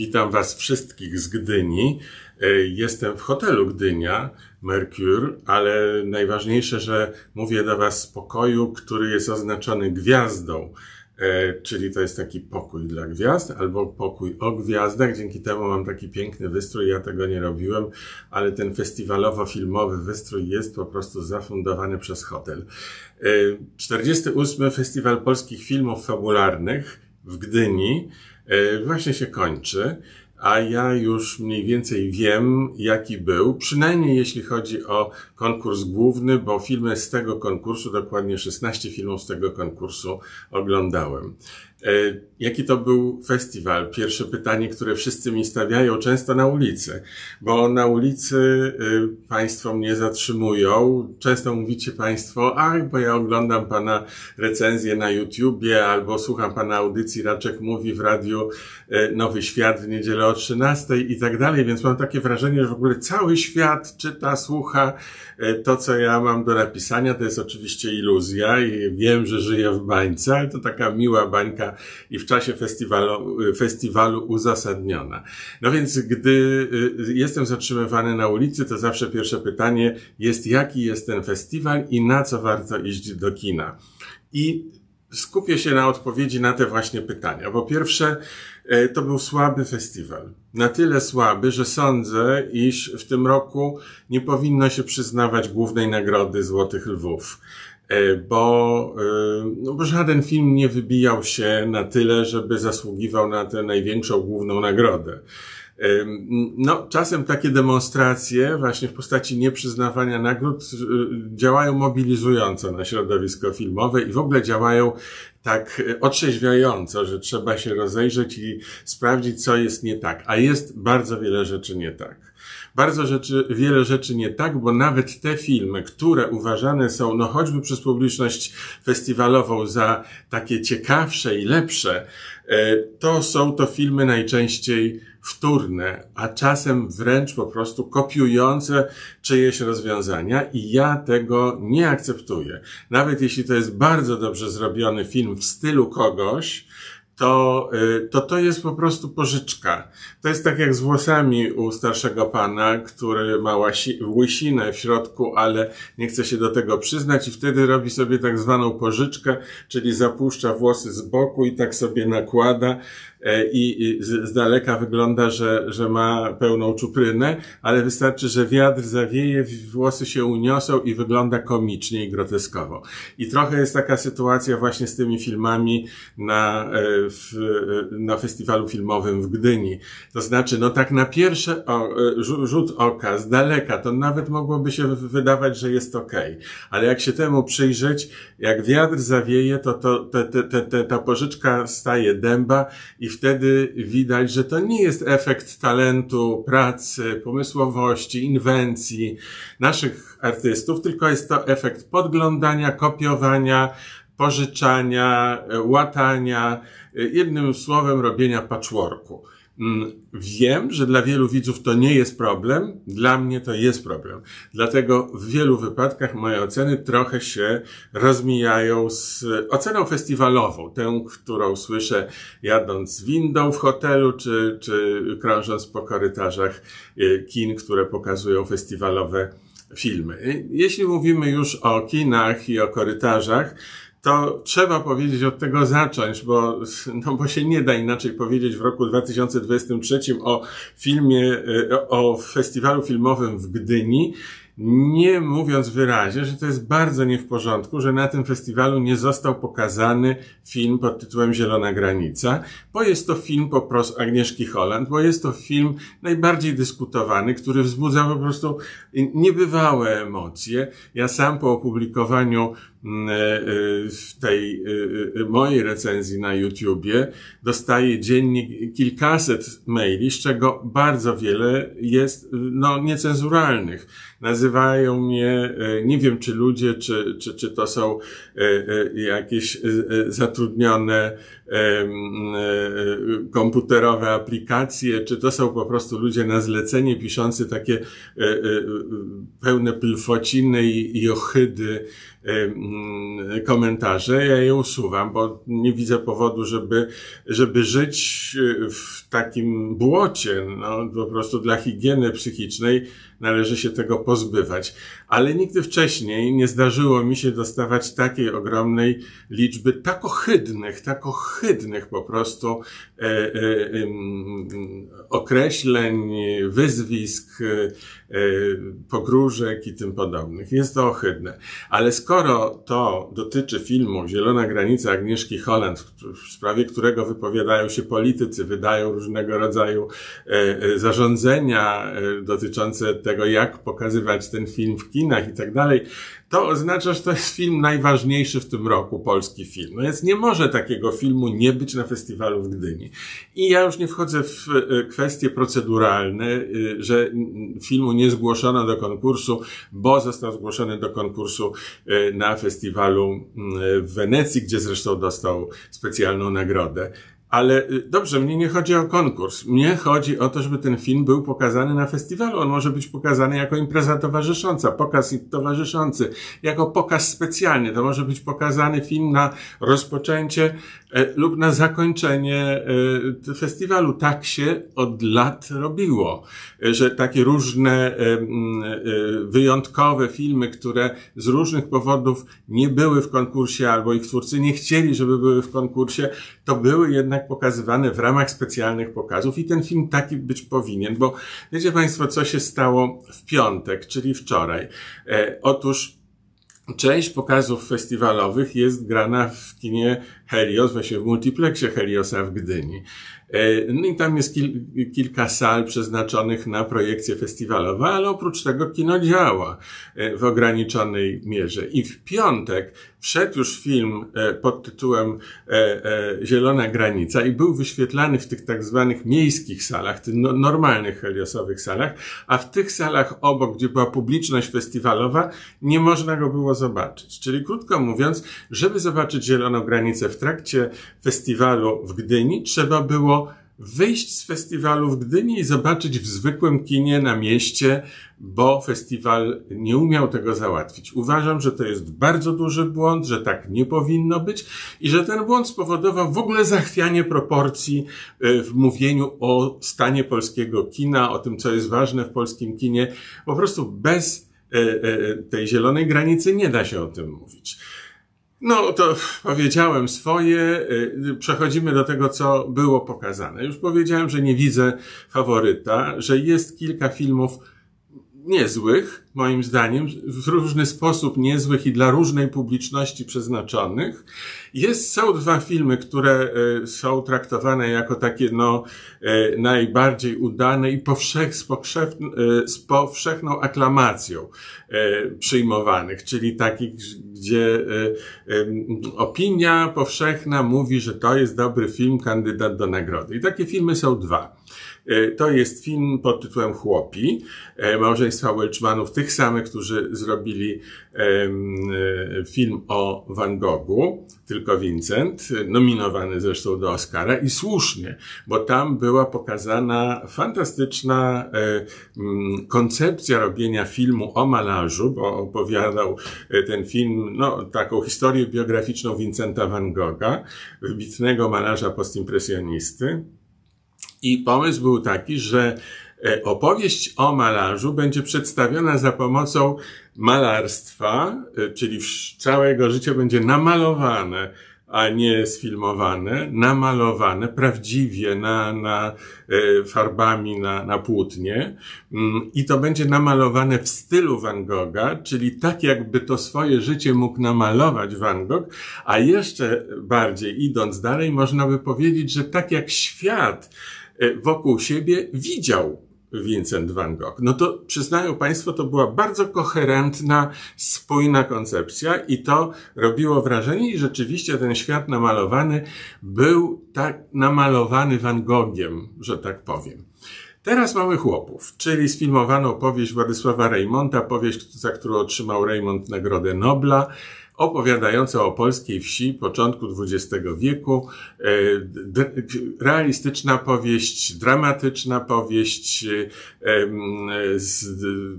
Witam Was wszystkich z Gdyni. E, jestem w hotelu Gdynia, Mercure, ale najważniejsze, że mówię do Was z pokoju, który jest oznaczony gwiazdą. E, czyli to jest taki pokój dla gwiazd, albo pokój o gwiazdach. Dzięki temu mam taki piękny wystrój. Ja tego nie robiłem, ale ten festiwalowo-filmowy wystrój jest po prostu zafundowany przez hotel. 48. E, Festiwal Polskich Filmów Fabularnych w Gdyni właśnie się kończy, a ja już mniej więcej wiem, jaki był, przynajmniej jeśli chodzi o konkurs główny, bo filmy z tego konkursu, dokładnie 16 filmów z tego konkursu oglądałem. E, jaki to był festiwal? Pierwsze pytanie, które wszyscy mi stawiają często na ulicy, bo na ulicy e, Państwo mnie zatrzymują. Często mówicie Państwo, ach, bo ja oglądam Pana recenzję na YouTubie albo słucham Pana audycji Raczek Mówi w radiu e, Nowy Świat w niedzielę o 13 i tak dalej, więc mam takie wrażenie, że w ogóle cały świat czyta, słucha to, co ja mam do napisania. To jest oczywiście iluzja i wiem, że żyję w bańce, ale to taka miła bańka i w czasie festiwalu, festiwalu uzasadniona. No więc gdy y, jestem zatrzymywany na ulicy, to zawsze pierwsze pytanie jest, jaki jest ten festiwal i na co warto iść do kina. I skupię się na odpowiedzi na te właśnie pytania. Po pierwsze, to był słaby festiwal. Na tyle słaby, że sądzę, iż w tym roku nie powinno się przyznawać głównej nagrody Złotych Lwów. E, bo, e, no bo żaden film nie wybijał się na tyle, żeby zasługiwał na tę największą główną nagrodę. E, no, czasem takie demonstracje, właśnie w postaci nieprzyznawania nagród, działają mobilizująco na środowisko filmowe i w ogóle działają tak otrzeźwiająco, że trzeba się rozejrzeć i sprawdzić, co jest nie tak. A jest bardzo wiele rzeczy nie tak bardzo rzeczy, wiele rzeczy nie tak, bo nawet te filmy, które uważane są, no choćby przez publiczność festiwalową za takie ciekawsze i lepsze, e, to są to filmy najczęściej wtórne, a czasem wręcz po prostu kopiujące czyjeś rozwiązania i ja tego nie akceptuję. Nawet jeśli to jest bardzo dobrze zrobiony film w stylu kogoś, to, y, to to jest po prostu pożyczka. To jest tak jak z włosami u starszego pana, który ma łysinę w środku, ale nie chce się do tego przyznać i wtedy robi sobie tak zwaną pożyczkę, czyli zapuszcza włosy z boku i tak sobie nakłada E, i z, daleka wygląda, że, że ma pełną czuprynę, ale wystarczy, że wiatr zawieje, włosy się uniosą i wygląda komicznie i groteskowo. I trochę jest taka sytuacja właśnie z tymi filmami na, e, w, e, na festiwalu filmowym w Gdyni. To znaczy, no tak na pierwszy rzut oka, z daleka, to nawet mogłoby się wydawać, że jest ok. Ale jak się temu przyjrzeć, jak wiatr zawieje, to, to te, te, te, ta pożyczka staje dęba i wtedy widać, że to nie jest efekt talentu, pracy, pomysłowości, inwencji naszych artystów, tylko jest to efekt podglądania, kopiowania, pożyczania, łatania, jednym słowem robienia patchworku. Mm, wiem, że dla wielu widzów to nie jest problem, dla mnie to jest problem. Dlatego w wielu wypadkach moje oceny trochę się rozmijają z oceną festiwalową, tę, którą słyszę jadąc windą w hotelu, czy, czy krążąc po korytarzach y, kin, które pokazują festiwalowe filmy. Jeśli mówimy już o kinach i o korytarzach, to trzeba powiedzieć od tego zacząć, bo, no bo się nie da inaczej powiedzieć w roku 2023 o filmie, e, o festiwalu filmowym w Gdyni, nie mówiąc wyraźnie, że to jest bardzo nie w porządku, że na tym festiwalu nie został pokazany film pod tytułem Zielona Granica, bo jest to film po prostu Agnieszki Holland, bo jest to film najbardziej dyskutowany, który wzbudza po prostu niebywałe emocje. Ja sam po opublikowaniu mm, e, e, w tej e, mojej recenzji na YouTubie dostaję dziennie kilkaset maili, z czego bardzo wiele jest no, niecenzuralnych. Nazywają mnie, nie wiem czy ludzie, czy, czy, czy to są jakieś zatrudnione komputerowe aplikacje, czy to są po prostu ludzie na zlecenie piszący takie pełne plfociny i, i ohydy mm, komentarze, ja je usuwam, bo nie widzę powodu, żeby, żeby żyć w takim błocie. No, po prostu dla higieny psychicznej należy się tego pozbywać. Ale nigdy wcześniej nie zdarzyło mi się dostawać takiej ogromnej liczby tak ohydnych, tak ohydnych po prostu e, e, e, określeń, wyzwisk, e, pogróżek i tym podobnych. Jest to ohydne. Ale skoro to dotyczy filmu Zielona granica Agnieszki Holland, w sprawie którego wypowiadają się politycy, wydają różnego rodzaju e, e, zarządzenia dotyczące tego, jak pokazywać ten film w kinach i tak dalej, to oznacza, że to jest film najważniejszy w tym roku, polski film. No więc nie może takiego filmu nie być na festiwalu w Gdyni. I ja już nie wchodzę w e, kwestie proceduralne, e, że filmu nie zgłoszono do konkursu, bo został zgłoszony do konkursu e, na festiwalu w Wenecji, gdzie zresztą dostał specjalną nagrodę. Ale y, dobrze, mnie nie chodzi o konkurs. Mnie chodzi o to, żeby ten film był pokazany na festiwalu. On może być pokazany jako impreza towarzysząca, pokaz towarzyszący, jako pokaz specjalny. To może być pokazany film na rozpoczęcie lub na zakończenie e, festiwalu. Tak się od lat robiło, e, że takie różne wyjątkowe filmy, które z różnych powodów nie były w konkursie albo ich twórcy nie chcieli, żeby były w konkursie, to były jednak pokazywane w ramach specjalnych pokazów i ten film taki być powinien, bo wiecie Państwo, co się stało w piątek, czyli wczoraj. E, otóż Część pokazów festiwalowych jest grana w kinie Helios, właśnie w multiplexie Heliosa w Gdyni. E, no i tam jest kil, kilka sal przeznaczonych na projekcje festiwalowe, ale oprócz tego kino działa e, w ograniczonej mierze. I w piątek wszedł już film e, pod tytułem Zielona Granica i był wyświetlany w tych tak zwanych miejskich salach, tych no, normalnych heliosowych salach, a w tych salach obok, gdzie była publiczność festiwalowa, nie można go było zobaczyć. Czyli krótko mówiąc, żeby zobaczyć Zieloną Granicę w trakcie festiwalu w Gdyni, trzeba było wyjść z festiwalu w Gdyni i zobaczyć w zwykłym kinie na mieście, bo festiwal nie umiał tego załatwić. Uważam, że to jest bardzo duży błąd, że tak nie powinno być i że ten błąd spowodował w ogóle zachwianie proporcji e, w mówieniu o stanie polskiego kina, o tym, co jest ważne w polskim kinie. Po prostu bez e, e, tej zielonej granicy nie da się o tym mówić. No to powiedziałem swoje. Y, przechodzimy do tego, co było pokazane. Już powiedziałem, że nie widzę faworyta, że jest kilka filmów niezłych, moim zdaniem, w różny sposób niezłych i dla różnej publiczności przeznaczonych. Jest, są dwa filmy, które e, są traktowane jako takie, no, e, najbardziej udane i powszech, z, e, z powszechną aklamacją przyjmowanych, czyli takich, gdzie opinia powszechna mówi, że to jest dobry film, kandydat do nagrody. I takie filmy są dwa. To jest film pod tytułem Chłopi, małżeństwa Welchmanów, tych samych, którzy zrobili e, film o Van Goghu, tylko Vincent, nominowany zresztą do Oscara i słusznie, bo tam była pokazana fantastyczna koncepcja robienia filmu o malarzu, bo opowiadał ten film, no, taką historię biograficzną Vincenta Van Gogha, wybitnego malarza postimpresjonisty. I pomysł był taki, że e, opowieść o malarzu będzie przedstawiona za pomocą malarstwa, e, czyli całe jego życie będzie namalowane, a nie sfilmowane, namalowane prawdziwie na, na e, farbami na, na płótnie. Mm, i to będzie namalowane w stylu Van Gogha, czyli tak jakby to swoje życie mógł namalować Van Gogh, a jeszcze bardziej idąc dalej można by powiedzieć, że tak jak świat E, wokół siebie widział Vincent van Gogh. No to przyznają Państwo, to była bardzo koherentna, spójna koncepcja i to robiło wrażenie i rzeczywiście ten świat namalowany był tak namalowany Van Gogiem, że tak powiem. Teraz mamy Chłopów, czyli sfilmowaną powieść Władysława Reymonta, powieść, za którą otrzymał Raymond Nagrodę Nobla, opowiadająca o polskiej wsi początku XX wieku. E, realistyczna powieść, dramatyczna powieść z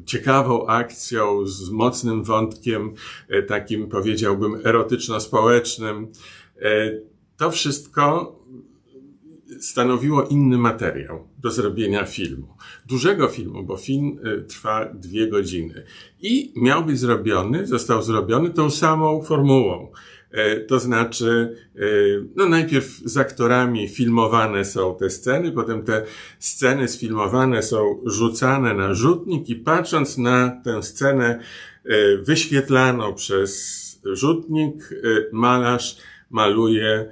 ciekawą akcją, z mocnym wątkiem, takim powiedziałbym erotyczno-społecznym. To wszystko stanowiło inny materiał do zrobienia filmu. Dużego filmu, bo film y, trwa dwie godziny. I miał być zrobiony, został zrobiony tą samą formułą. E, to znaczy, e, no najpierw z aktorami filmowane są te sceny, potem te sceny sfilmowane są rzucane na rzutnik i patrząc na tę scenę e, wyświetlaną przez rzutnik, malarz maluje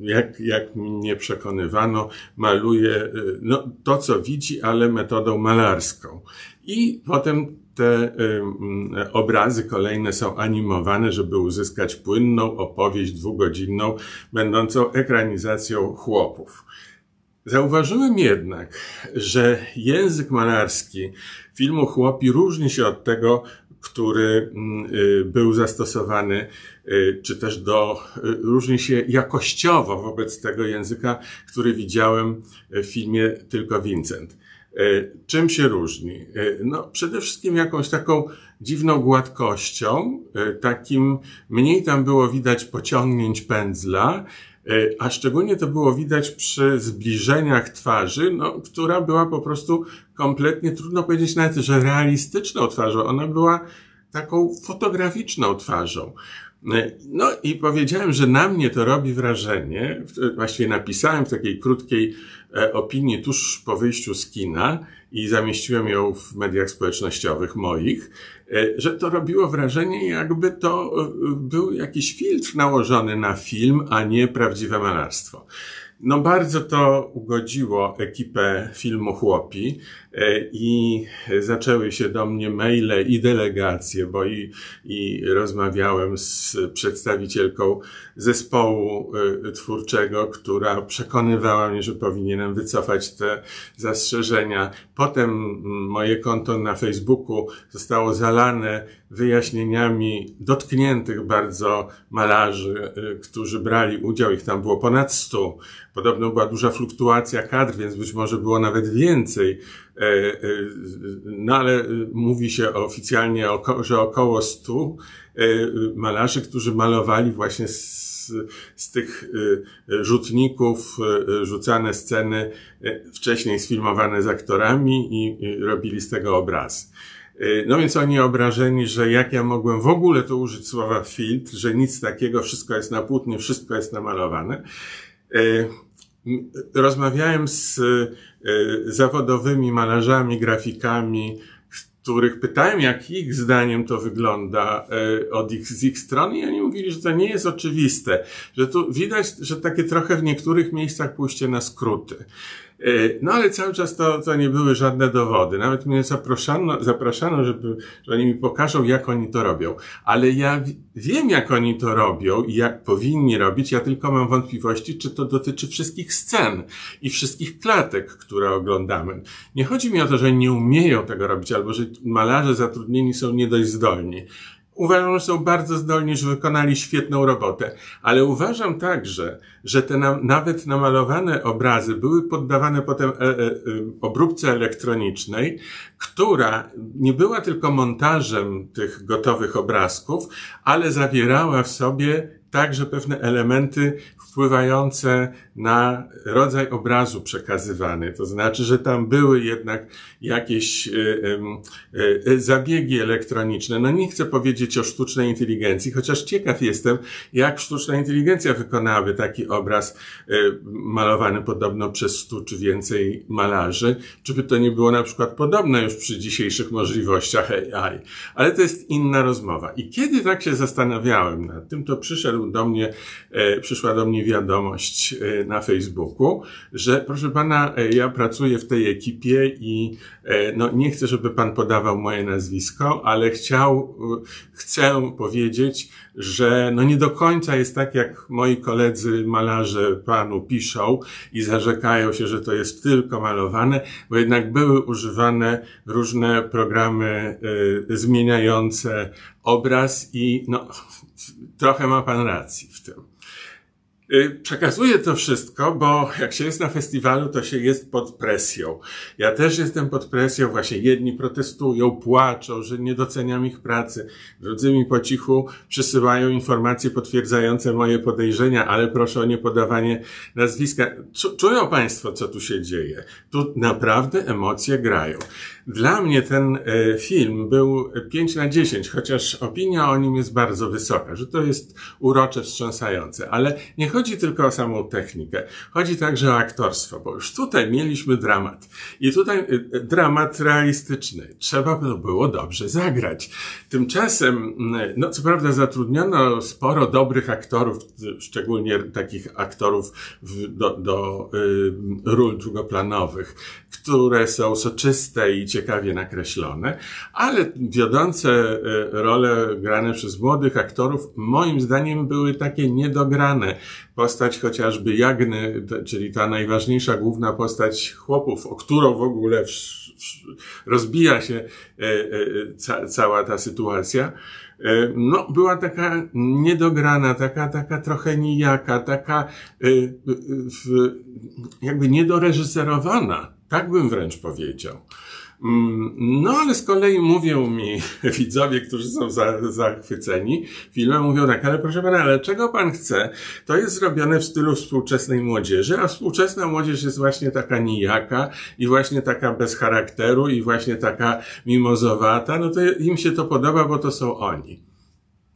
jak, jak mnie przekonywano, maluje e, no, to, co widzi, ale metodą malarską. I potem te obrazy kolejne są animowane, żeby uzyskać płynną opowieść dwugodzinną, będącą ekranizacją chłopów. Zauważyłem jednak, że język malarski filmu Chłopi różni się od tego, który mm, y, był zastosowany, y, czy też do, y, różni się jakościowo wobec tego języka, który widziałem w filmie Tylko Vincent. Czym się różni? No, przede wszystkim jakąś taką dziwną gładkością, takim mniej tam było widać pociągnięć pędzla, a szczególnie to było widać przy zbliżeniach twarzy, no, która była po prostu kompletnie, trudno powiedzieć nawet, że realistyczną twarzą. Ona była taką fotograficzną twarzą. No i powiedziałem, że na mnie to robi wrażenie, właściwie napisałem w takiej krótkiej e, opinii tuż po wyjściu z kina i zamieściłem ją w mediach społecznościowych moich, e, że to robiło wrażenie, jakby to e, był jakiś filtr nałożony na film, a nie prawdziwe malarstwo. No bardzo to ugodziło ekipę filmu Chłopi i zaczęły się do mnie maile i delegacje, bo i, i rozmawiałem z przedstawicielką zespołu e, twórczego, która przekonywała mnie, że powinienem wycofać te zastrzeżenia. Potem moje konto na Facebooku zostało zalane wyjaśnieniami dotkniętych bardzo malarzy, e, którzy brali udział, ich tam było ponad stu Podobno była duża fluktuacja kadr, więc być może było nawet więcej. E, e, no ale mówi się oficjalnie, że około stu e, malarzy, którzy malowali właśnie z, z tych rzutników rzucane sceny wcześniej sfilmowane z aktorami i robili z tego obraz. No więc oni obrażeni, że jak ja mogłem w ogóle to użyć słowa filtr, że nic takiego, wszystko jest na płótnie, wszystko jest namalowane. Rozmawiałem z e, zawodowymi malarzami, grafikami, których pytałem, jak ich zdaniem to wygląda e, od ich, z ich strony i oni mówili, że to nie jest oczywiste, że tu widać, że takie trochę w niektórych miejscach pójście na skróty. E, no ale cały czas to, to nie były żadne dowody. Nawet mnie zapraszano, zapraszano żeby, że oni mi pokażą, jak oni to robią. Ale ja wiem, jak oni to robią i jak powinni robić. Ja tylko mam wątpliwości, czy to dotyczy wszystkich scen i wszystkich klatek, które oglądamy. Nie chodzi mi o to, że nie umieją tego robić, albo że malarze zatrudnieni są nie dość zdolni. Uważam, że są bardzo zdolni, że wykonali świetną robotę, ale uważam także, że te na, nawet namalowane obrazy były poddawane potem e, e, e, obróbce elektronicznej, która nie była tylko montażem tych gotowych obrazków, ale zawierała w sobie także pewne elementy wpływające na rodzaj obrazu przekazywany. To znaczy, że tam były jednak jakieś y, y, y, zabiegi elektroniczne. No nie chcę powiedzieć o sztucznej inteligencji, chociaż ciekaw jestem, jak sztuczna inteligencja wykonałaby taki obraz malowany podobno przez stu czy więcej malarzy. Czy by to nie było na przykład podobne już przy dzisiejszych możliwościach AI. Ale to jest inna rozmowa. I kiedy tak się zastanawiałem nad tym, to przyszedł do mnie, e, przyszła do mnie wiadomość e, na Facebooku, że proszę pana, e, ja pracuję w tej ekipie i no, nie chcę, żeby pan podawał moje nazwisko, ale chciał, chcę powiedzieć, że no nie do końca jest tak, jak moi koledzy malarze panu piszą i zarzekają się, że to jest tylko malowane, bo jednak były używane różne programy y, zmieniające obraz i no, trochę ma pan racji w tym. Y, przekazuję to wszystko, bo jak się jest na festiwalu, to się jest pod presją. Ja też jestem pod presją, właśnie jedni protestują, płaczą, że nie doceniam ich pracy. Drudzy mi po cichu przysyłają informacje potwierdzające moje podejrzenia, ale proszę o niepodawanie nazwiska. Czują Państwo, co tu się dzieje. Tu naprawdę emocje grają. Dla mnie ten e, film był 5 na 10, chociaż opinia o nim jest bardzo wysoka, że to jest urocze, wstrząsające, ale nie chodzi tylko o samą technikę, chodzi także o aktorstwo, bo już tutaj mieliśmy dramat. I tutaj e, e, dramat realistyczny. Trzeba by było dobrze zagrać. Tymczasem, no co prawda zatrudniono sporo dobrych aktorów, szczególnie takich aktorów do, do y, ról drugoplanowych, które są soczyste i ciekawie nakreślone, ale wiodące e, role grane przez młodych aktorów moim zdaniem były takie niedograne. Postać chociażby Jagny, czyli ta najważniejsza główna postać chłopów, o którą w ogóle rozbija się e, e, ca cała ta sytuacja, no, była taka niedograna, taka, taka trochę nijaka, taka jakby niedoreżyserowana. Tak bym wręcz powiedział. Mm, no, ale z kolei mówią mi widzowie, którzy są za, zachwyceni filmem, mówią tak, ale proszę pana, ale czego pan chce? To jest zrobione w stylu współczesnej młodzieży, a współczesna młodzież jest właśnie taka nijaka i właśnie taka bez charakteru i właśnie taka mimozowata, no to im się to podoba, bo to są oni.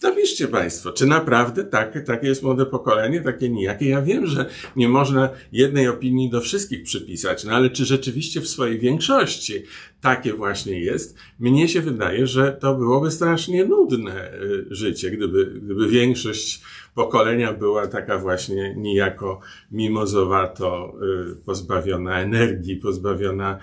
Napiszcie Państwo, czy naprawdę takie, takie jest młode pokolenie, takie nijakie? Ja wiem, że nie można jednej opinii do wszystkich przypisać, no ale czy rzeczywiście w swojej większości takie właśnie jest? Mnie się wydaje, że to byłoby strasznie nudne y, życie, gdyby, gdyby większość pokolenia była taka właśnie niejako mimozowato y, pozbawiona energii, pozbawiona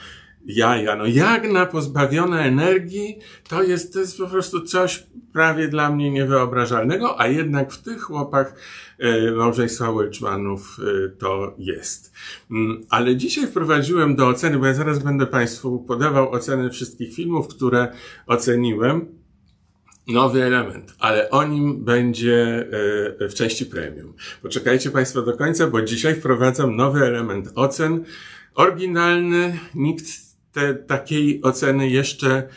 jaja. No jagna pozbawiona energii to jest, to jest po prostu coś prawie dla mnie niewyobrażalnego, a jednak w tych chłopach e, małżeństwa Welchmanów e, to jest. Mm, ale dzisiaj wprowadziłem do oceny, bo ja zaraz będę Państwu podawał oceny wszystkich filmów, które oceniłem. Nowy element, ale o nim będzie e, w części premium. Poczekajcie Państwo do końca, bo dzisiaj wprowadzam nowy element ocen. Oryginalny, nikt te, takiej oceny jeszcze e,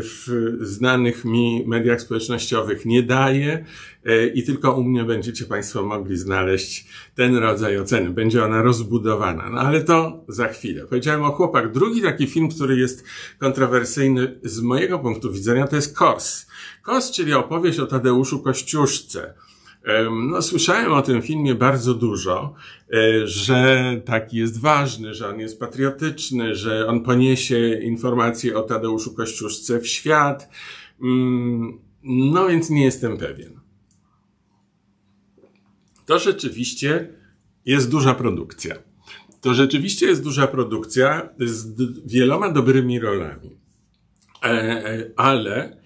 w znanych mi mediach społecznościowych nie daje e, i tylko u mnie będziecie Państwo mogli znaleźć ten rodzaj oceny. Będzie ona rozbudowana, no ale to za chwilę. Powiedziałem o chłopak. Drugi taki film, który jest kontrowersyjny z mojego punktu widzenia, to jest Kos. Kos, czyli opowieść o Tadeuszu Kościuszce. No, słyszałem o tym filmie bardzo dużo, e, że taki jest ważny, że on jest patriotyczny, że on poniesie informacje o Tadeuszu Kościuszce w świat. Mm, no więc nie jestem pewien. To rzeczywiście jest duża produkcja. To rzeczywiście jest duża produkcja z wieloma dobrymi rolami. E, e, ale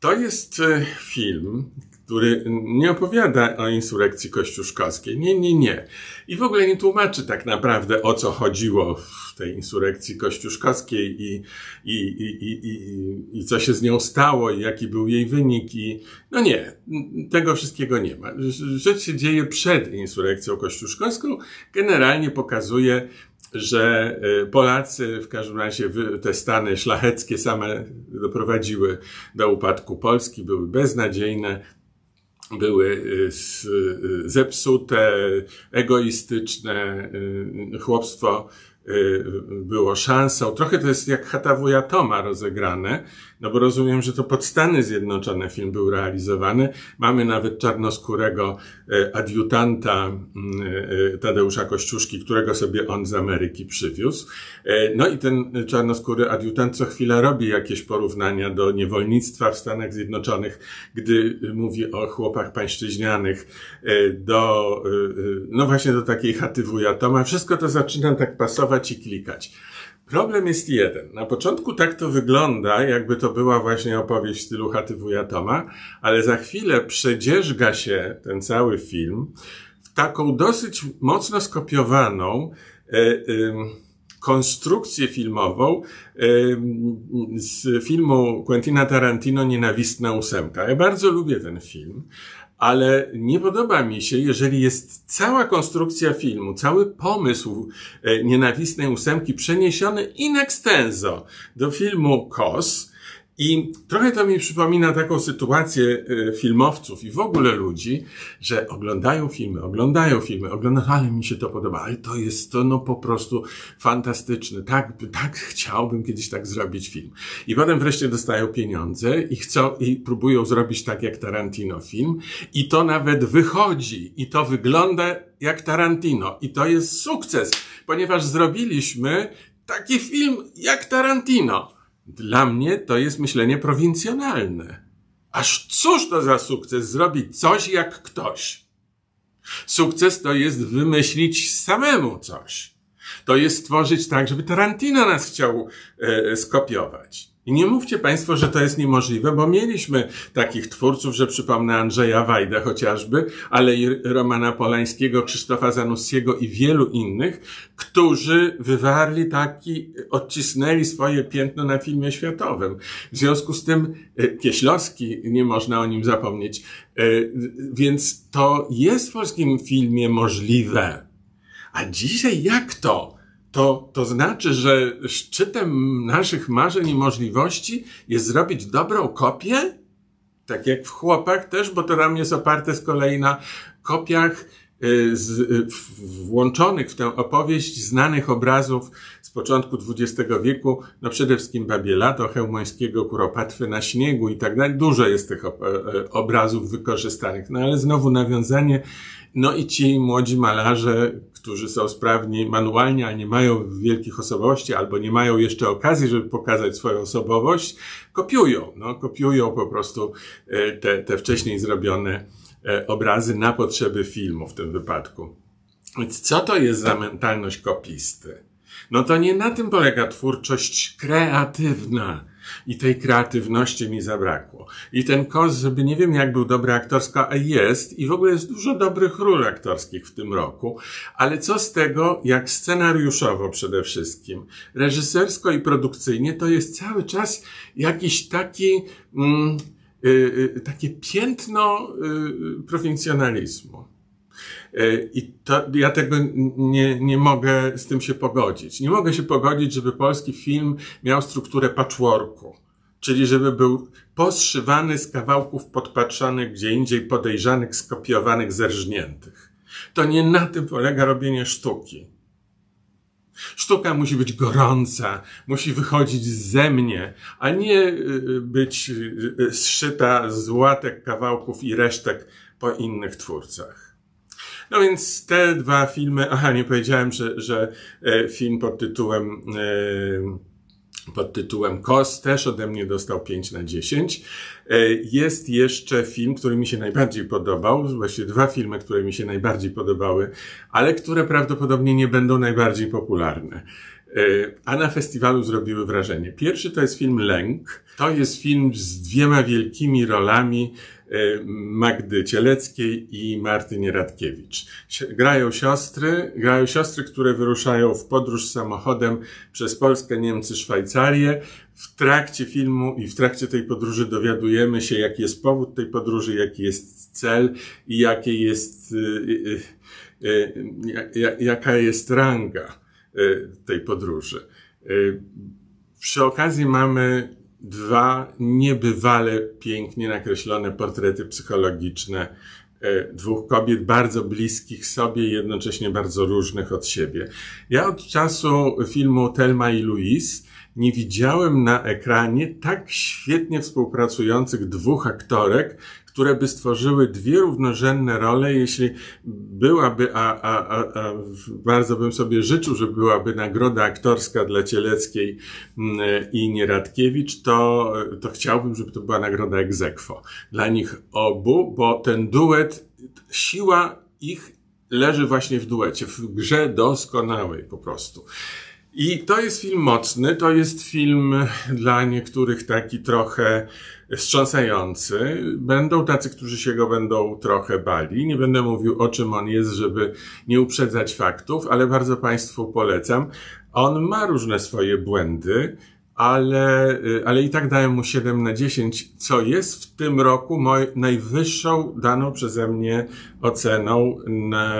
to jest film, który nie opowiada o insurekcji kościuszkowskiej. Nie, nie, nie. I w ogóle nie tłumaczy tak naprawdę o co chodziło w tej insurekcji kościuszkowskiej i, i, i, i, i, i co się z nią stało i jaki był jej wynik. I, no nie, tego wszystkiego nie ma. Rzecz się dzieje przed insurekcją kościuszkowską. Generalnie pokazuje, że e, Polacy, w każdym razie te stany szlacheckie same doprowadziły do upadku Polski, były beznadziejne, były y, y, zepsute, egoistyczne, y, chłopstwo było szansą. Trochę to jest jak Chata Wuja Toma rozegrane, no bo rozumiem, że to pod Stany Zjednoczone film był realizowany. Mamy nawet czarnoskórego adiutanta y, Tadeusza Kościuszki, którego sobie on z Ameryki przywiózł. No i ten czarnoskóry adiutant co chwilę robi jakieś porównania do niewolnictwa w Stanach Zjednoczonych, gdy mówi o chłopach pańszczyźnianych, do, no właśnie do takiej chaty wuja Toma. Wszystko to zaczyna tak pasować i klikać. Problem jest jeden. Na początku tak to wygląda, jakby to była właśnie opowieść w stylu chaty wuja Toma, ale za chwilę przedzierzga się ten cały film w taką dosyć mocno skopiowaną e, konstrukcję filmową z filmu Quentina Tarantino Nienawistna ósemka. Ja bardzo lubię ten film, ale nie podoba mi się, jeżeli jest cała konstrukcja filmu, cały pomysł e, nienawistnej ósemki przeniesiony in extenso do filmu KOS, i trochę to mi przypomina taką sytuację e, filmowców i w ogóle ludzi, że oglądają filmy, oglądają filmy, oglądają, ale mi się to podoba, ale to jest to no po prostu fantastyczne. Tak, tak chciałbym kiedyś tak zrobić film. I potem wreszcie dostają pieniądze i chcą, i próbują zrobić tak jak Tarantino film i to nawet wychodzi i to wygląda jak Tarantino i to jest sukces, ponieważ zrobiliśmy taki film jak Tarantino. Dla mnie to jest myślenie prowincjonalne. Aż cóż to za sukces zrobić coś jak ktoś? Sukces to jest wymyślić samemu coś. To jest stworzyć tak, żeby Tarantino nas chciał e, skopiować. I nie mówcie Państwo, że to jest niemożliwe, bo mieliśmy takich twórców, że przypomnę Andrzeja Wajda chociażby, ale i Romana Polańskiego, Krzysztofa Zanussiego i wielu innych, którzy wywarli taki, odcisnęli swoje piętno na filmie światowym. W związku z tym e, Kieślowski, nie można o nim zapomnieć, e, więc to jest w polskim filmie możliwe. A dzisiaj jak to? To, to znaczy, że szczytem naszych marzeń i możliwości jest zrobić dobrą kopię? Tak jak w chłopach też, bo to nam jest oparte z kolei na kopiach y, z, y, włączonych w tę opowieść znanych obrazów z początku XX wieku, no przede wszystkim Babie Lato, Chełmońskiego, Kuropatwy na śniegu i tak dalej. Dużo jest tych y, obrazów wykorzystanych, no ale znowu nawiązanie no i ci młodzi malarze, którzy są sprawni manualnie, a nie mają wielkich osobowości, albo nie mają jeszcze okazji, żeby pokazać swoją osobowość, kopiują. No, kopiują po prostu e, te, te wcześniej zrobione e, obrazy na potrzeby filmu w tym wypadku. Więc co to jest za mentalność kopisty? No to nie na tym polega twórczość kreatywna i tej kreatywności mi zabrakło. I ten Kos, żeby nie wiem jak był dobry aktorsko, a jest i w ogóle jest dużo dobrych ról aktorskich w tym roku, ale co z tego, jak scenariuszowo przede wszystkim, reżysersko i produkcyjnie, to jest cały czas jakiś taki, mm, y, y, takie piętno y, prowincjonalizmu. E, I to, ja tego nie, nie mogę z tym się pogodzić. Nie mogę się pogodzić, żeby polski film miał strukturę patchworku. Czyli żeby był postrzywany z kawałków podpatrzonych gdzie indziej, podejrzanych, skopiowanych, zerżniętych. To nie na tym polega robienie sztuki. Sztuka musi być gorąca, musi wychodzić ze mnie, a nie y, y, być y, zszyta z łatek kawałków i resztek po innych twórcach. No więc te dwa filmy, aha, nie powiedziałem, że, że e, film pod tytułem e, pod tytułem KOS też ode mnie dostał 5 na 10. E, jest jeszcze film, który mi się najbardziej podobał, właściwie dwa filmy, które mi się najbardziej podobały, ale które prawdopodobnie nie będą najbardziej popularne. A na festiwalu zrobiły wrażenie. Pierwszy to jest film Lęk. To jest film z dwiema wielkimi rolami Magdy Cieleckiej i Martynie Radkiewicz. Grają siostry, grają siostry, które wyruszają w podróż samochodem przez Polskę, Niemcy, Szwajcarię. W trakcie filmu i w trakcie tej podróży dowiadujemy się, jaki jest powód tej podróży, jaki jest cel i jakie jest, e, e, jaka jest ranga tej podróży. Przy okazji mamy dwa niebywale pięknie nakreślone portrety psychologiczne dwóch kobiet bardzo bliskich sobie jednocześnie bardzo różnych od siebie. Ja od czasu filmu Telma i Louise nie widziałem na ekranie tak świetnie współpracujących dwóch aktorek, które by stworzyły dwie równorzędne role, jeśli byłaby, a, a, a, a bardzo bym sobie życzył, że byłaby nagroda aktorska dla Cieleckiej mm, i Nieradkiewicz, to, to chciałbym, żeby to była nagroda egzekwo dla nich obu, bo ten duet, siła ich leży właśnie w duecie, w grze doskonałej po prostu. I to jest film mocny, to jest film dla niektórych taki trochę wstrząsający. Będą tacy, którzy się go będą trochę bali. Nie będę mówił o czym on jest, żeby nie uprzedzać faktów, ale bardzo Państwu polecam. On ma różne swoje błędy, ale, ale i tak dałem mu 7 na 10, co jest w tym roku moj, najwyższą daną przeze mnie oceną na,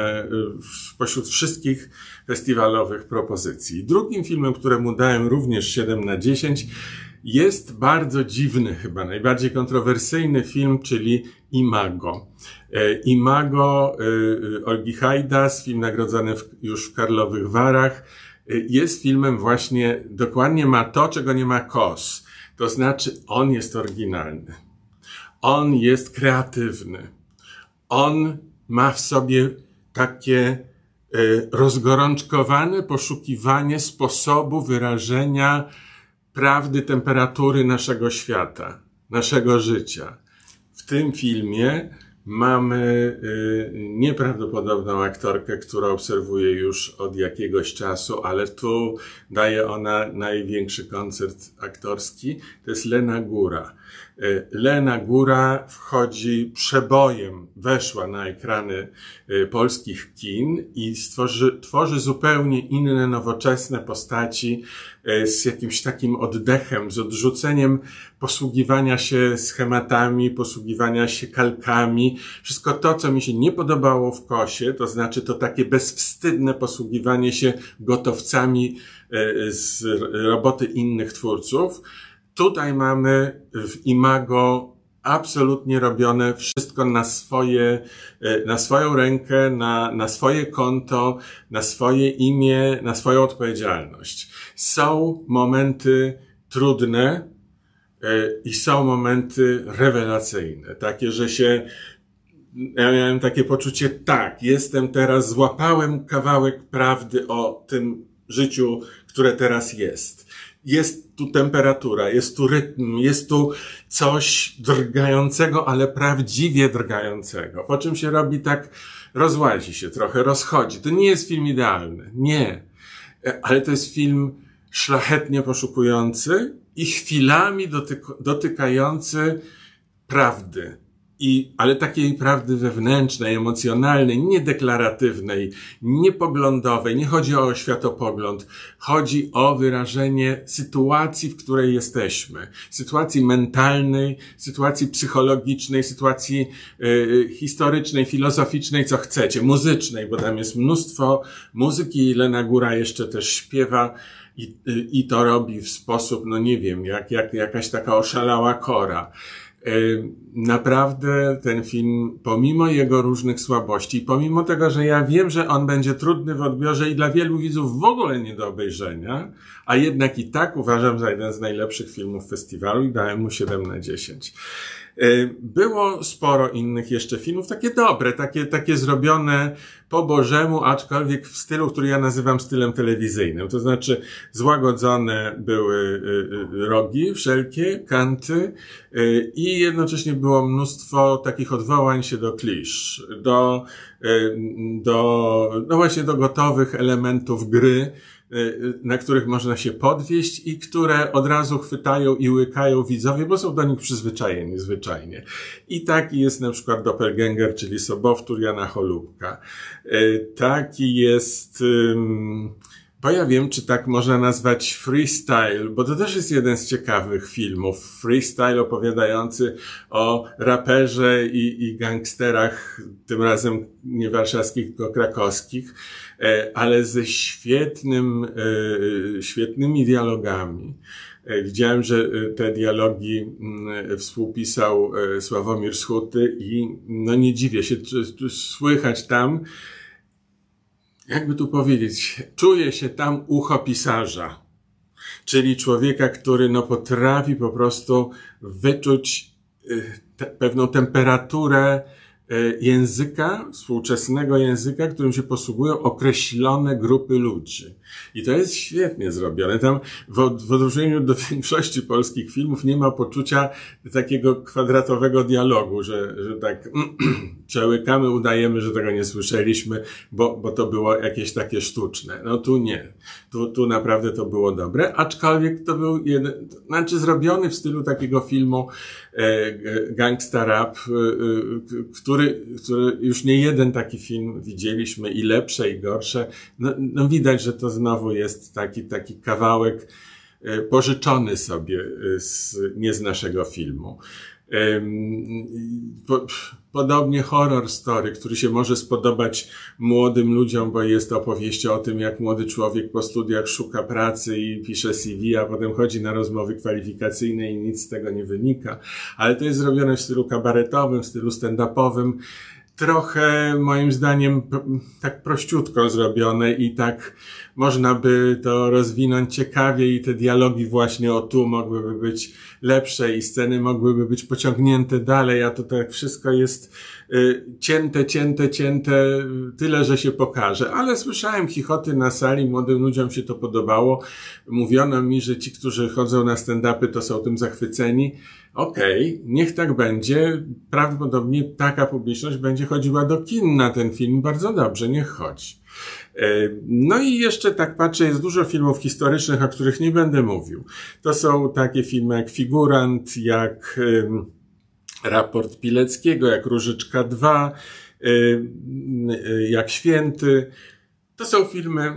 wszystkich festiwalowych propozycji. Drugim filmem, któremu dałem również 7 na 10, jest bardzo dziwny, chyba najbardziej kontrowersyjny film, czyli Imago. E, Imago e, e, Olgi Hajdas, film nagrodzony już w Karlowych Warach, jest filmem właśnie, dokładnie ma to, czego nie ma KOS. To znaczy, on jest oryginalny. On jest kreatywny. On ma w sobie takie rozgorączkowane poszukiwanie sposobu wyrażenia prawdy temperatury naszego świata, naszego życia. W tym filmie mamy y, nieprawdopodobną aktorkę, która obserwuję już od jakiegoś czasu, ale tu daje ona największy koncert aktorski. To jest Lena Góra. Y, Lena Góra wchodzi przebojem, weszła na ekrany y, polskich kin i stworzy, tworzy zupełnie inne, nowoczesne postaci y, z jakimś takim oddechem, z odrzuceniem posługiwania się schematami, posługiwania się kalkami. Wszystko to, co mi się nie podobało w kosie, to znaczy to takie bezwstydne posługiwanie się gotowcami z roboty innych twórców, Tutaj mamy w Imago absolutnie robione wszystko na swoje, e, na swoją rękę, na, na swoje konto, na swoje imię, na swoją odpowiedzialność. Są momenty trudne e, i są momenty rewelacyjne, takie, że się ja miałem takie poczucie, tak, jestem teraz, złapałem kawałek prawdy o tym życiu, które teraz jest jest tu temperatura, jest tu rytm, jest tu coś drgającego, ale prawdziwie drgającego. Po czym się robi tak, rozłazi się trochę, rozchodzi. To nie jest film idealny. Nie. Ale to jest film szlachetnie poszukujący i chwilami dotyk dotykający prawdy i, ale takiej prawdy wewnętrznej, emocjonalnej, niedeklaratywnej, niepoglądowej. Nie chodzi o światopogląd. Chodzi o wyrażenie sytuacji, w której jesteśmy. Sytuacji mentalnej, sytuacji psychologicznej, sytuacji y, historycznej, filozoficznej, co chcecie, muzycznej, bo tam jest mnóstwo muzyki. Lena Góra jeszcze też śpiewa. I, i to robi w sposób, no nie wiem, jak, jak jakaś taka oszalała kora. Naprawdę ten film, pomimo jego różnych słabości, pomimo tego, że ja wiem, że on będzie trudny w odbiorze i dla wielu widzów w ogóle nie do obejrzenia, a jednak i tak uważam za jeden z najlepszych filmów festiwalu i dałem mu 7 na 10. Y, było sporo innych jeszcze filmów, takie dobre, takie, takie zrobione po Bożemu, aczkolwiek w stylu, który ja nazywam stylem telewizyjnym. To znaczy złagodzone były y, y, rogi wszelkie, kanty i jednocześnie było mnóstwo takich odwołań się do klisz, do, do, no właśnie do gotowych elementów gry, na których można się podwieść i które od razu chwytają i łykają widzowie, bo są do nich przyzwyczajeni zwyczajnie. I taki jest na przykład Doppelganger, czyli Sobowtór Jana Cholubka. Y, taki jest... Bo ja wiem, czy tak można nazwać freestyle, bo to też jest jeden z ciekawych filmów. Freestyle opowiadający o raperze i, i gangsterach, tym razem nie warszawskich, tylko krakowskich, e, ale ze świetnym, e, świetnymi dialogami E, widziałem, że te dialogi mm, współpisał Sławomir Schuty i no nie dziwię się, słychać tam, jakby tu powiedzieć, czuje się tam ucho pisarza, czyli człowieka, który no potrafi po prostu wyczuć te, pewną temperaturę E, języka, współczesnego języka, którym się posługują określone grupy ludzi. I to jest świetnie zrobione. Tam w, w odróżnieniu do większości polskich filmów nie ma poczucia takiego kwadratowego dialogu, że, że tak przełykamy, udajemy, że tego nie słyszeliśmy, bo, bo to było jakieś takie sztuczne. No tu nie. Tu, tu naprawdę to było dobre, aczkolwiek to był jeden, znaczy zrobiony w stylu takiego filmu e, e Gangsta Rap, e, e, który, który już nie jeden taki film widzieliśmy i lepsze i gorsze. No, no widać, że to znowu jest taki, taki kawałek e, pożyczony sobie e, z, nie z naszego filmu. Podobnie horror story, który się może spodobać młodym ludziom, bo jest opowieścią o tym, jak młody człowiek po studiach szuka pracy i pisze CV, a potem chodzi na rozmowy kwalifikacyjne i nic z tego nie wynika. Ale to jest zrobione w stylu kabaretowym, w stylu stand-upowym trochę moim zdaniem tak prościutko zrobione i tak można by to rozwinąć ciekawie i te dialogi właśnie o tu mogłyby być lepsze i sceny mogłyby być pociągnięte dalej, a to tak wszystko jest cięte, cięte, cięte, tyle, że się pokaże. Ale słyszałem chichoty na sali, młodym ludziom się to podobało. Mówiono mi, że ci, którzy chodzą na stand-upy, to są tym zachwyceni. Okej, okay, niech tak będzie. Prawdopodobnie taka publiczność będzie chodziła do kin na ten film. Bardzo dobrze, niech chodzi. E, no i jeszcze tak patrzę, jest dużo filmów historycznych, o których nie będę mówił. To są takie filmy jak Figurant, jak Raport Pileckiego, jak Różyczka 2, jak Święty. To są filmy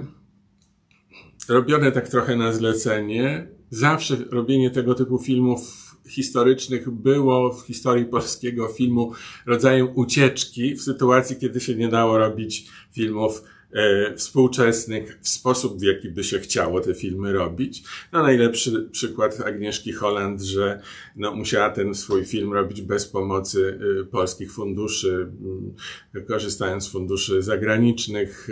robione tak trochę na zlecenie. Zawsze robienie tego typu filmów historycznych było w historii polskiego filmu rodzajem ucieczki w sytuacji, kiedy się nie dało robić filmów współczesnych w sposób, w jaki by się chciało te filmy robić. No najlepszy przykład Agnieszki Holland, że no, musiała ten swój film robić bez pomocy e, polskich funduszy, korzystając z funduszy zagranicznych.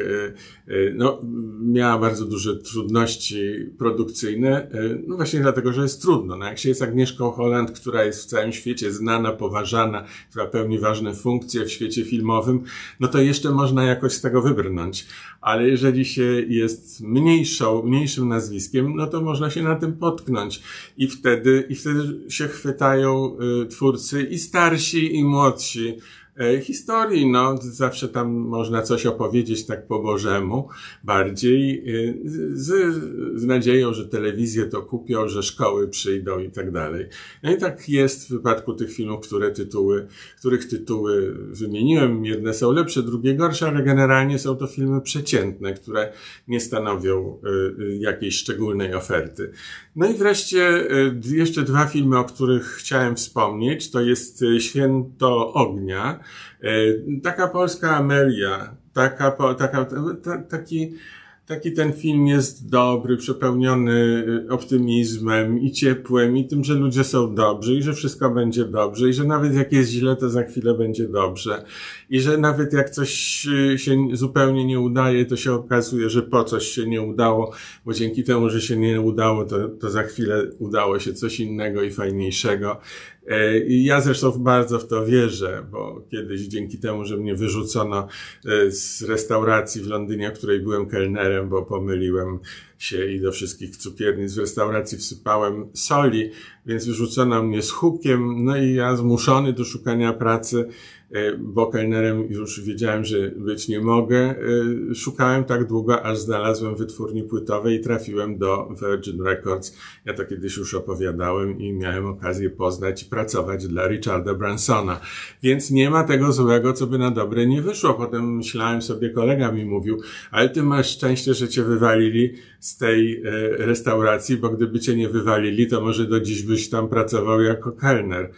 E, no, miała bardzo duże trudności produkcyjne, no właśnie dlatego, że jest trudno. No, jak się jest Agnieszką Holland, która jest w całym świecie znana, poważana, która pełni ważne funkcje w świecie filmowym, no to jeszcze można jakoś z tego wybrnąć ale jeżeli się jest mniejszą, mniejszym nazwiskiem, no to można się na tym potknąć. I wtedy, i wtedy się chwytają y, twórcy i starsi, i młodsi historii. No, zawsze tam można coś opowiedzieć tak po Bożemu, bardziej e, z, z nadzieją, że telewizje to kupią, że szkoły przyjdą i tak dalej. No i tak jest w wypadku tych filmów, które tytuły, których tytuły wymieniłem. Jedne są lepsze, drugie gorsze, ale generalnie są to filmy przeciętne, które nie stanowią e, jakiejś szczególnej oferty. No i wreszcie jeszcze dwa filmy, o których chciałem wspomnieć. To jest Święto Ognia, E, taka polska Amelia, taka, taka, taki, taki ten film jest dobry, przepełniony y, optymizmem i ciepłem i tym, że ludzie są dobrzy i że wszystko będzie dobrze i że nawet jak jest źle, to za chwilę będzie dobrze i że nawet jak coś y, się zupełnie nie udaje, to się okazuje, że po coś się nie udało, bo dzięki temu, że się nie udało, to, to za chwilę udało się coś innego i fajniejszego. E, ja zresztą bardzo w to wierzę, bo kiedyś dzięki temu, że mnie wyrzucono e, z restauracji w Londynie, w której byłem kelnerem, bo pomyliłem się i do wszystkich cukiernic w restauracji wsypałem soli, więc wyrzucono mnie z hukiem, no i ja zmuszony do szukania pracy bo kelnerem już wiedziałem, że być nie mogę. E, szukałem tak długo, aż znalazłem wytwórni płytowe i trafiłem do Virgin Records. Ja to kiedyś już opowiadałem i miałem okazję poznać i pracować dla Richarda Bransona. Więc nie ma tego złego, co by na dobre nie wyszło. Potem myślałem sobie, kolega mi mówił, ale ty masz szczęście, że cię wywalili z tej e, restauracji, bo gdyby cię nie wywalili, to może do dziś byś tam pracował jako kelner.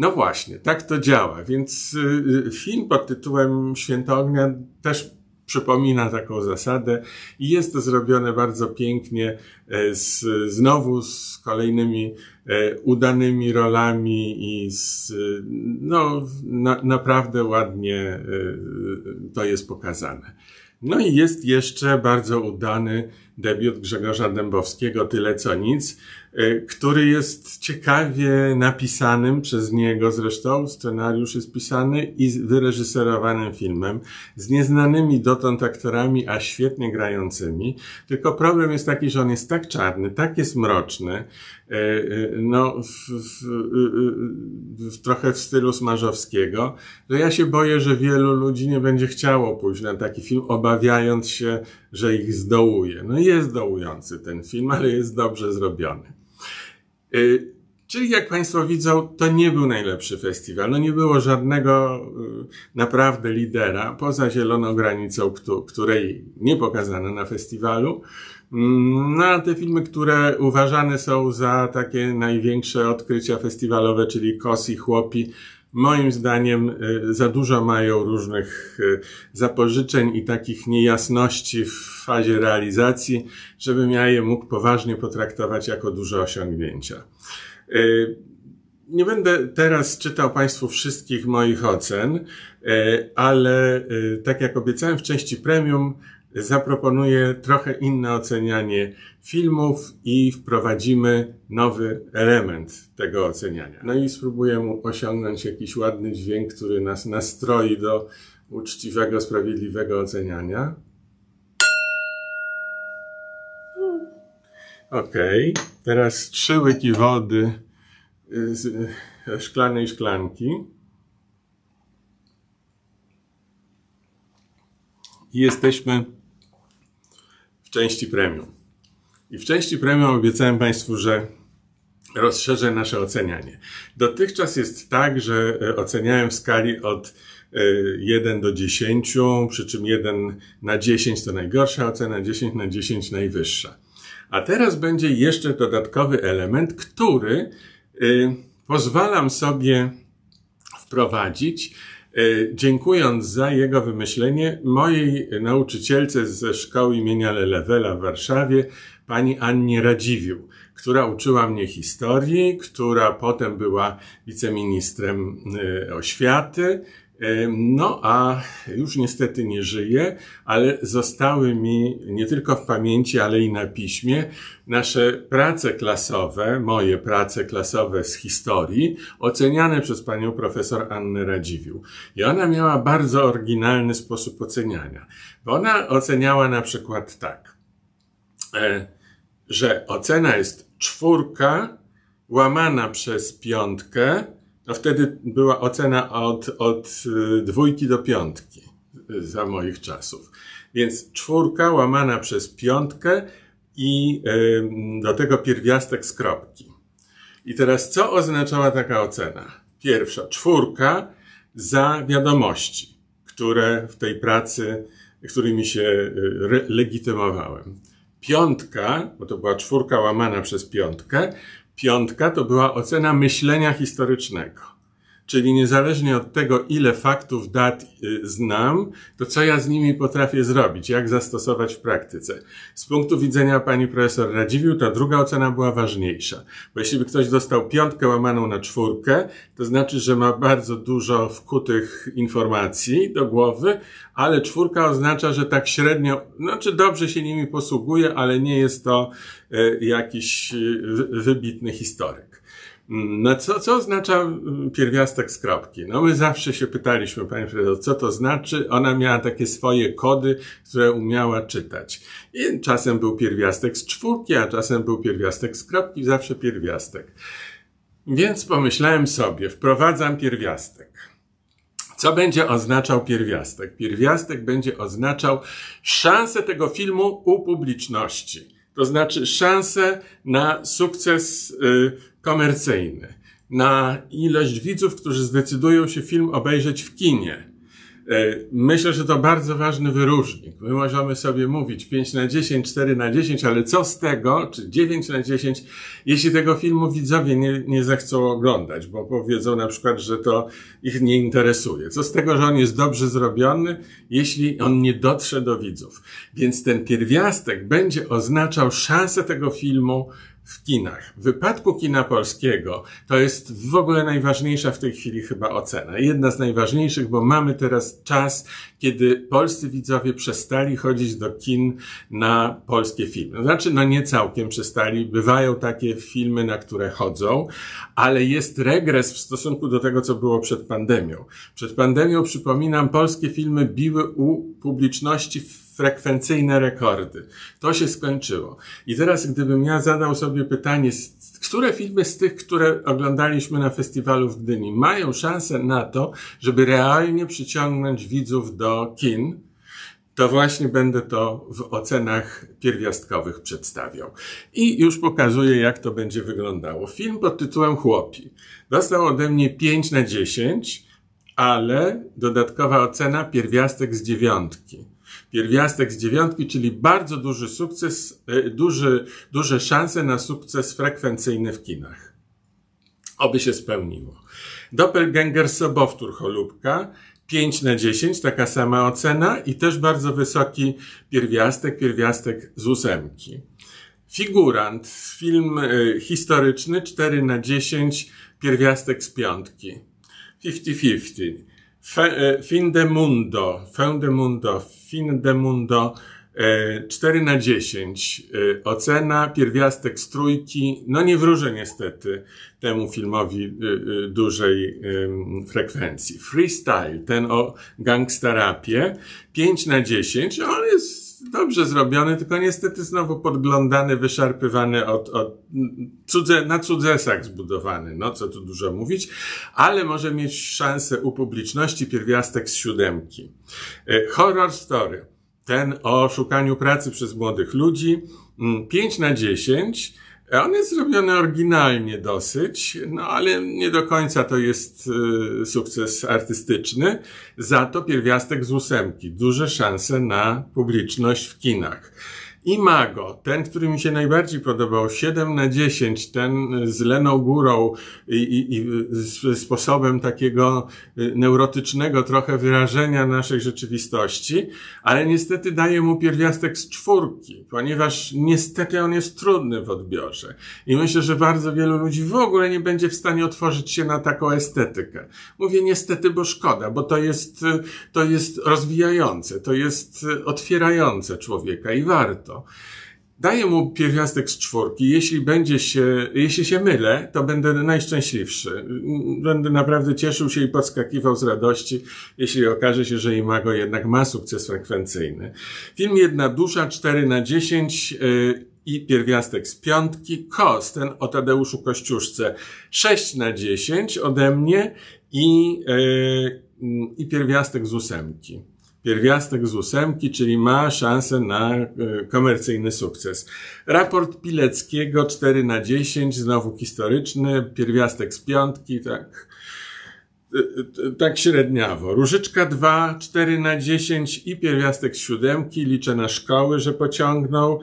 No właśnie, tak to działa. Więc y, y, film pod tytułem Święto Ognia też przypomina taką zasadę i jest to zrobione bardzo pięknie, e, z, znowu z kolejnymi e, udanymi rolami i z, no, na, naprawdę ładnie e, to jest pokazane. No i jest jeszcze bardzo udany debiut Grzegorza Dębowskiego, Tyle co nic, który jest ciekawie napisanym przez niego zresztą, scenariusz jest pisany i wyreżyserowanym filmem, z nieznanymi dotąd aktorami, a świetnie grającymi. Tylko problem jest taki, że on jest tak czarny, tak jest mroczny, y, y, no, w, w, w, trochę w stylu Smarzowskiego, że ja się boję, że wielu ludzi nie będzie chciało pójść na taki film, obawiając się, że ich zdołuje. No jest dołujący ten film, ale jest dobrze zrobiony. Y, czyli jak Państwo widzą, to nie był najlepszy festiwal. No nie było żadnego y, naprawdę lidera poza Zieloną Granicą, której nie pokazano na festiwalu. Mm, no a te filmy, które uważane są za takie największe odkrycia festiwalowe, czyli Kos i Chłopi, moim zdaniem y, za dużo mają różnych y, zapożyczeń i takich niejasności w fazie realizacji, żebym ja je mógł poważnie potraktować jako duże osiągnięcia. Y, nie będę teraz czytał Państwu wszystkich moich ocen, ale tak jak obiecałem w części premium, zaproponuję trochę inne ocenianie filmów i wprowadzimy nowy element tego oceniania. No i spróbuję osiągnąć jakiś ładny dźwięk, który nas nastroi do uczciwego, sprawiedliwego oceniania. Ok, teraz trzy łyki wody z szklanej szklanki. Jesteśmy w części premium. I w części premium obiecałem Państwu, że rozszerzę nasze ocenianie. Dotychczas jest tak, że e, oceniałem w skali od 1 e, do 10, przy czym 1 na 10 to najgorsza ocena, 10 na 10 najwyższa. A teraz będzie jeszcze dodatkowy element, który e, pozwalam sobie wprowadzić dziękując za jego wymyślenie mojej nauczycielce ze szkoły imienia Lelewela w Warszawie, pani Annie Radziwił, która uczyła mnie historii, która potem była wiceministrem e, oświaty, no a już niestety nie żyje, ale zostały mi nie tylko w pamięci, ale i na piśmie nasze prace klasowe, moje prace klasowe z historii, oceniane przez panią profesor Annę Radziwił. I ona miała bardzo oryginalny sposób oceniania, bo ona oceniała na przykład tak, e, że ocena jest czwórka łamana przez piątkę, no wtedy była ocena od, od y, dwójki do piątki y, za moich czasów. Więc czwórka łamana przez piątkę i do tego pierwiastek z kropki. I teraz co oznaczała taka ocena? Pierwsza, czwórka za wiadomości, które w tej pracy, którymi się y, legitymowałem. Piątka, bo to była czwórka łamana przez piątkę, Piątka to była ocena myślenia historycznego. Czyli niezależnie od tego, ile faktów, dat y, znam, to co ja z nimi potrafię zrobić, jak zastosować w praktyce. Z punktu widzenia pani profesor Radziwił, ta druga ocena była ważniejsza. Bo jeśli by ktoś dostał piątkę łamaną na czwórkę, to znaczy, że ma bardzo dużo wkutych informacji do głowy, ale czwórka oznacza, że tak średnio, znaczy dobrze się nimi posługuje, ale nie jest to y, jakiś y, wybitny historyk. No co, co oznacza mm, pierwiastek z kropki? No my zawsze się pytaliśmy, Panie Fredo, co to znaczy? Ona miała takie swoje kody, które umiała czytać. I czasem był pierwiastek z czwórki, a czasem był pierwiastek z kropki, zawsze pierwiastek. Więc pomyślałem sobie, wprowadzam pierwiastek. Co będzie oznaczał pierwiastek? Pierwiastek będzie oznaczał szansę tego filmu u publiczności. To znaczy szansę na sukces y, komercyjny, na ilość widzów, którzy zdecydują się film obejrzeć w kinie. E, myślę, że to bardzo ważny wyróżnik. My możemy sobie mówić 5 na 10, 4 na 10, ale co z tego, czy 9 na 10, jeśli tego filmu widzowie nie, nie zechcą oglądać, bo powiedzą na przykład, że to ich nie interesuje. Co z tego, że on jest dobrze zrobiony, jeśli on nie dotrze do widzów. Więc ten pierwiastek będzie oznaczał szansę tego filmu w kinach. W wypadku kina polskiego to jest w ogóle najważniejsza w tej chwili chyba ocena. Jedna z najważniejszych, bo mamy teraz czas, kiedy polscy widzowie przestali chodzić do kin na polskie filmy. Znaczy, no nie całkiem przestali. Bywają takie filmy, na które chodzą, ale jest regres w stosunku do tego, co było przed pandemią. Przed pandemią, przypominam, polskie filmy biły u publiczności frekwencyjne rekordy. To się skończyło. I teraz, gdybym ja zadał sobie pytanie, które filmy z tych, które oglądaliśmy na festiwalu w Gdyni, mają szansę na to, żeby realnie przyciągnąć widzów do kin, to właśnie będę to w ocenach pierwiastkowych przedstawiał. I już pokazuję, jak to będzie wyglądało. Film pod tytułem Chłopi dostał ode mnie 5 na 10, ale dodatkowa ocena pierwiastek z dziewiątki pierwiastek z dziewiątki, czyli bardzo duży sukces, e, duży, duże szanse na sukces frekwencyjny w kinach. Oby się spełniło. Doppelganger Sobowtór Cholubka, 5 na 10, taka sama ocena i też bardzo wysoki pierwiastek, pierwiastek z ósemki. Figurant, film y, historyczny, 4 na 10, pierwiastek z piątki. 50-50. E, fin de Mundo, Fin de Mundo, Fin de Mundo, 4 e, na 10. E, ocena, pierwiastek z trójki. No nie wróżę niestety temu filmowi dużej frekwencji. Freestyle, ten o gangsterapie, 5 na 10. On jest dobrze zrobiony, tylko niestety znowu podglądany, wyszarpywany od, od cudze, na cudzesach zbudowany, no co tu dużo mówić, ale może mieć szansę u publiczności pierwiastek z siódemki. E, horror story. Ten o szukaniu pracy przez młodych ludzi. 5 mm, na 10 on jest zrobiony oryginalnie dosyć, no ale nie do końca to jest y, sukces artystyczny. Za to pierwiastek z ósemki. Duże szanse na publiczność w kinach. Imago, ten, który mi się najbardziej podobał, 7 na 10, ten z Leną Górą i, i, i sposobem takiego y, neurotycznego trochę wyrażenia naszej rzeczywistości, ale niestety daje mu pierwiastek z czwórki, ponieważ niestety on jest trudny w odbiorze. I myślę, że bardzo wielu ludzi w ogóle nie będzie w stanie otworzyć się na taką estetykę. Mówię niestety, bo szkoda, bo to jest, y, to jest rozwijające, to jest y, otwierające człowieka i warto to. Daję mu pierwiastek z czwórki. Jeśli będzie się, jeśli się mylę, to będę najszczęśliwszy. Będę naprawdę cieszył się i podskakiwał z radości, jeśli okaże się, że Imago jednak ma sukces frekwencyjny. Film Jedna Dusza, 4 na 10 yy, i pierwiastek z piątki. Kos, ten o Tadeuszu Kościuszce, 6 na 10 ode mnie i, yy, i pierwiastek z ósemki pierwiastek z ósemki, czyli ma szansę na e, komercyjny sukces. Raport Pileckiego 4 na 10, znowu historyczny, pierwiastek z piątki, tak, e, e, tak średniawo. Różyczka 2, 4 na 10 i pierwiastek z siódemki, liczę na szkoły, że pociągnął.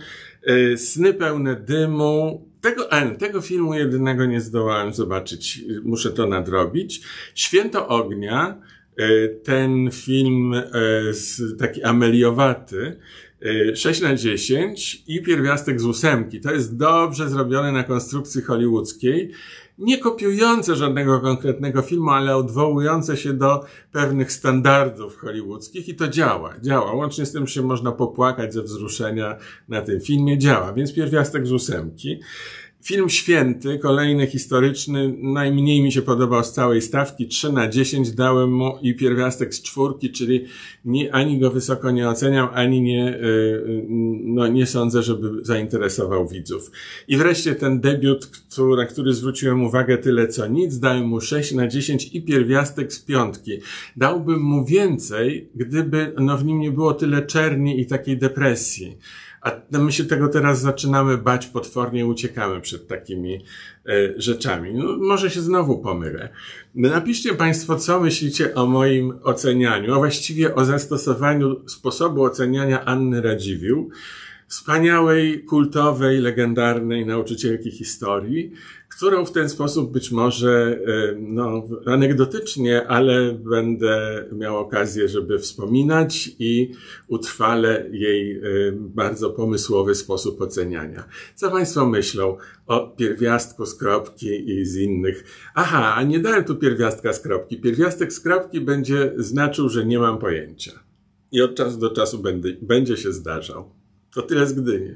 Sny pełne dymu, tego, tego filmu jedynego nie zdołałem zobaczyć, muszę to nadrobić. Święto ognia, ten film e, taki ameliowaty, 6 e, na 10 i pierwiastek z ósemki. To jest dobrze zrobione na konstrukcji hollywoodzkiej, nie kopiujące żadnego konkretnego filmu, ale odwołujące się do pewnych standardów hollywoodzkich i to działa, działa. Łącznie z tym, się można popłakać ze wzruszenia na tym filmie, działa. Więc pierwiastek z ósemki. Film Święty, kolejny historyczny, najmniej mi się podobał z całej stawki, 3 na 10 dałem mu i pierwiastek z czwórki, czyli nie, ani go wysoko nie oceniam, ani nie, y, y, no nie sądzę, żeby zainteresował widzów. I wreszcie ten debiut, który, na który zwróciłem uwagę tyle co nic, dałem mu 6 na 10 i pierwiastek z piątki. Dałbym mu więcej, gdyby no w nim nie było tyle czerni i takiej depresji A my się tego teraz zaczynamy bać potwornie, uciekamy przed takimi e, rzeczami. No, może się znowu pomylę. Napiszcie Państwo, co myślicie o moim ocenianiu, a właściwie o zastosowaniu sposobu oceniania Anny Radziwiłł wspaniałej, kultowej, legendarnej nauczycielki historii, którą w ten sposób być może, e, no, anegdotycznie, ale będę miał okazję, żeby wspominać i utrwalę jej e, bardzo pomysłowy sposób oceniania. Co Państwo myślą o pierwiastku z kropki i z innych? Aha, a nie dałem tu pierwiastka z kropki. Pierwiastek z kropki będzie znaczył, że nie mam pojęcia. I od czasu do czasu będę, będzie się zdarzał. To tyle z Gdyni.